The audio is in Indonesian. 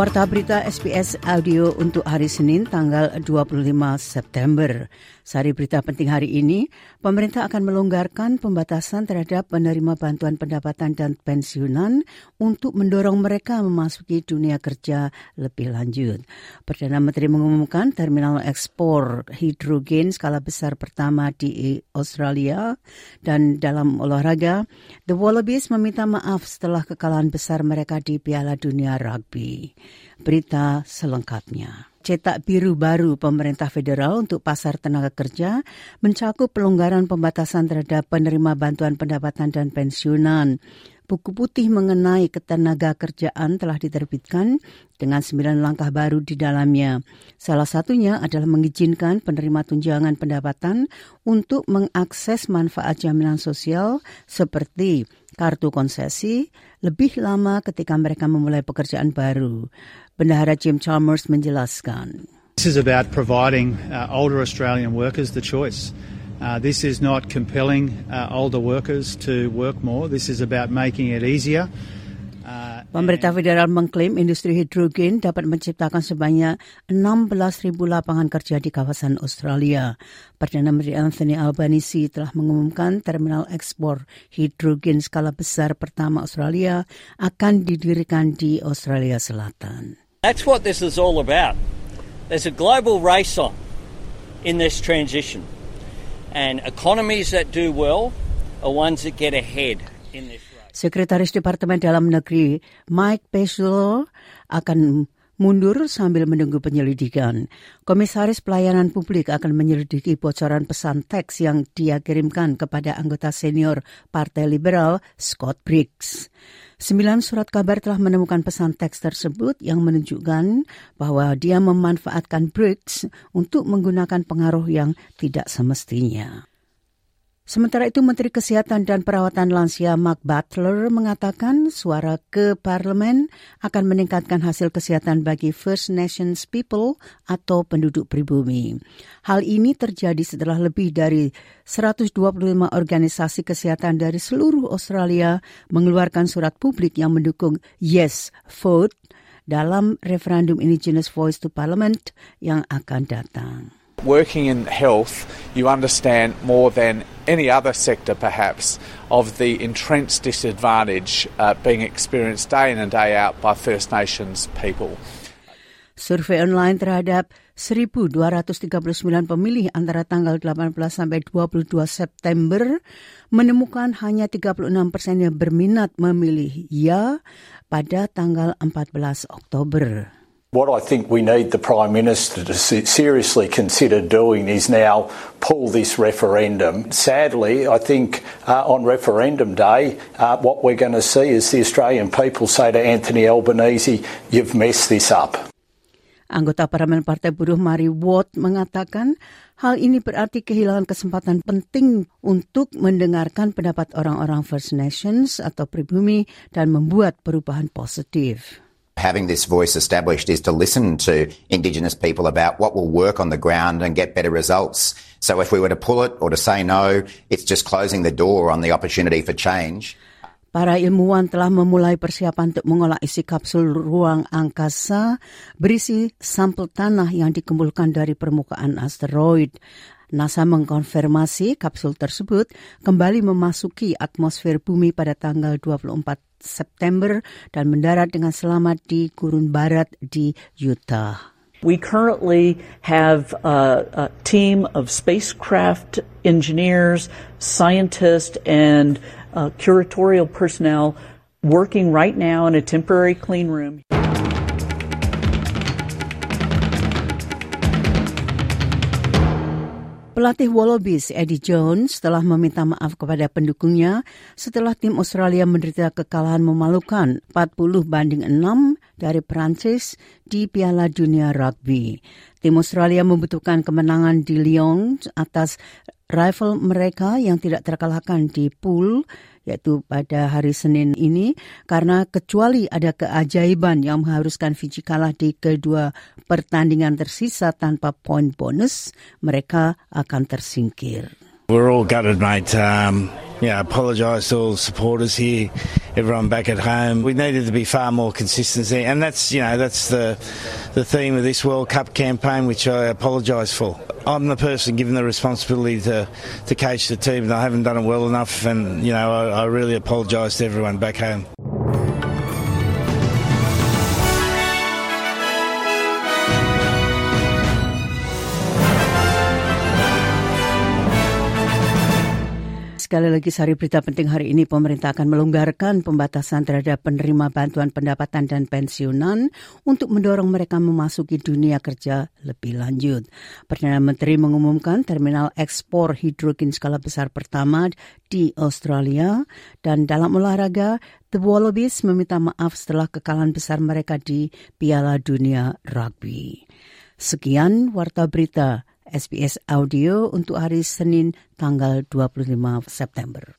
Warta berita SBS Audio untuk hari Senin tanggal 25 September. Sari berita penting hari ini, pemerintah akan melonggarkan pembatasan terhadap penerima bantuan pendapatan dan pensiunan untuk mendorong mereka memasuki dunia kerja lebih lanjut. Perdana Menteri mengumumkan terminal ekspor hidrogen skala besar pertama di Australia dan dalam olahraga, The Wallabies meminta maaf setelah kekalahan besar mereka di Piala Dunia Rugby. Berita selengkapnya cetak biru baru pemerintah federal untuk pasar tenaga kerja mencakup pelonggaran pembatasan terhadap penerima bantuan pendapatan dan pensiunan. Buku putih mengenai ketenaga kerjaan telah diterbitkan dengan sembilan langkah baru di dalamnya. Salah satunya adalah mengizinkan penerima tunjangan pendapatan untuk mengakses manfaat jaminan sosial seperti kartu konsesi lebih lama ketika mereka memulai pekerjaan baru. Bendahara Jim Chalmers menjelaskan. This is about providing uh, older Australian workers the choice. Uh, this is not compelling uh, older workers to work more. This is about making it easier. Pemerintah federal mengklaim industri hidrogen dapat menciptakan sebanyak 16.000 lapangan kerja di kawasan Australia. Perdana Menteri Anthony Albanese telah mengumumkan terminal ekspor hidrogen skala besar pertama Australia akan didirikan di Australia Selatan. That's what this is all about. There's a global race on in this transition. And economies that do well are ones that get ahead in this. Sekretaris Departemen Dalam Negeri Mike Pesulo akan mundur sambil menunggu penyelidikan. Komisaris Pelayanan Publik akan menyelidiki bocoran pesan teks yang dia kirimkan kepada anggota senior Partai Liberal Scott Briggs. Sembilan surat kabar telah menemukan pesan teks tersebut yang menunjukkan bahwa dia memanfaatkan Briggs untuk menggunakan pengaruh yang tidak semestinya. Sementara itu Menteri Kesehatan dan Perawatan Lansia Mark Butler mengatakan suara ke parlemen akan meningkatkan hasil kesehatan bagi First Nations People atau penduduk pribumi. Hal ini terjadi setelah lebih dari 125 organisasi kesehatan dari seluruh Australia mengeluarkan surat publik yang mendukung Yes Vote dalam referendum Indigenous Voice to Parliament yang akan datang. Working in health, you understand more than any other sector perhaps of the entrenched disadvantage uh, being experienced day in and day out by First Nations people. Survei online terhadap 1.239 pemilih antara tanggal 18 sampai 22 September menemukan hanya 36 persen yang berminat memilih ya pada tanggal 14 Oktober. What I think we need the Prime Minister to seriously consider doing is now pull this referendum. Sadly, I think uh, on referendum day, uh, what we're going to see is the Australian people say to Anthony Albanese, you've messed this up. Anggota Parlemen Partai Buruh Mari Watt mengatakan hal ini berarti kehilangan kesempatan penting untuk mendengarkan pendapat orang-orang First Nations atau pribumi dan membuat perubahan positif. Having this voice established is to listen to Indigenous people about what will work on the ground and get better results. So if we were to pull it or to say no, it's just closing the door on the opportunity for change. Para ilmuwan telah memulai persiapan untuk mengolah isi kapsul ruang angkasa berisi sampel tanah yang dikumpulkan dari permukaan asteroid. NASA mengkonfirmasi kapsul tersebut kembali memasuki atmosfer bumi pada tanggal 24 September dan mendarat dengan selamat di gurun barat di Utah. We currently have a, a team of spacecraft engineers, scientists, and uh, curatorial personnel working right now in a temporary clean room. Pelatih Wallabies Eddie Jones telah meminta maaf kepada pendukungnya setelah tim Australia menderita kekalahan memalukan 40 banding 6 dari Prancis di Piala Dunia Rugby. Tim Australia membutuhkan kemenangan di Lyon atas rival mereka yang tidak terkalahkan di pool yaitu pada hari Senin ini karena kecuali ada keajaiban yang mengharuskan Fiji kalah di kedua pertandingan tersisa tanpa poin bonus, mereka akan tersingkir. We're all gutted, mate. Um, yeah, apologise to all the supporters here, everyone back at home. We needed to be far more consistency, and that's you know that's the the theme of this World Cup campaign, which I apologise for. I'm the person given the responsibility to to coach the team, and I haven't done it well enough, and you know I, I really apologise to everyone back home. Sekali lagi sari berita penting hari ini pemerintah akan melonggarkan pembatasan terhadap penerima bantuan pendapatan dan pensiunan untuk mendorong mereka memasuki dunia kerja lebih lanjut. Perdana Menteri mengumumkan terminal ekspor hidrogen skala besar pertama di Australia dan dalam olahraga The Wallabies meminta maaf setelah kekalahan besar mereka di Piala Dunia Rugby. Sekian warta berita SBS Audio untuk hari Senin tanggal 25 September.